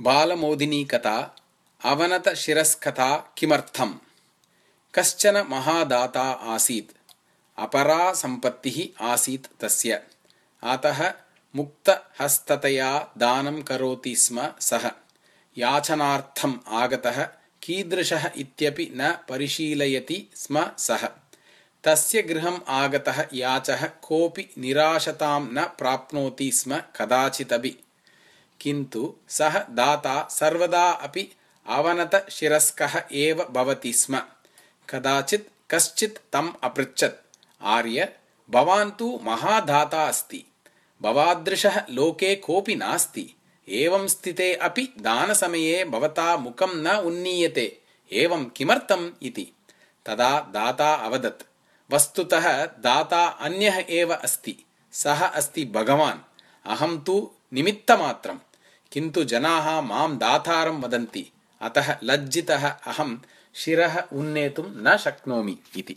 बालमोदिनीकथा अवनतशिरस्कथा किमर्थम्? कश्चन महादाता आसीत् अपरा सम्पत्तिः आसीत् तस्य। अतः मुक्तहस्ततया दानं करोति स्म सः। याचनार्थम् आगतः कीदृशः इत्यपि न परिशीलयति स्म सः। तस्य गृहम् आगतः याचः कोऽपि निराशतां न प्राप्नोति स्म कदाचिदपि किन्तु सः दाता सर्वदा अपि अवनतशिरस्कः एव भवति स्म। कदाचित् कश्चित् तम् अपृच्छत्। आर्य भवान् तु महादाता अस्ति। भवादृशः लोके कोऽपि नास्ति। एवं स्थिते अपि दानसमये भवता मुखं न उन्नीयते। एवं किमर्थम् इति। तदा दाता अवदत्। वस्तुतः दाता अन्यः एव अस्ति। सः अस्ति भगवान्। अहं तु निमित्तमात्रम् किन्तु जनाः मां दातारं वदन्ति अतः लज्जितः अहं शिरः उन्नेतुं न शक्नोमि इति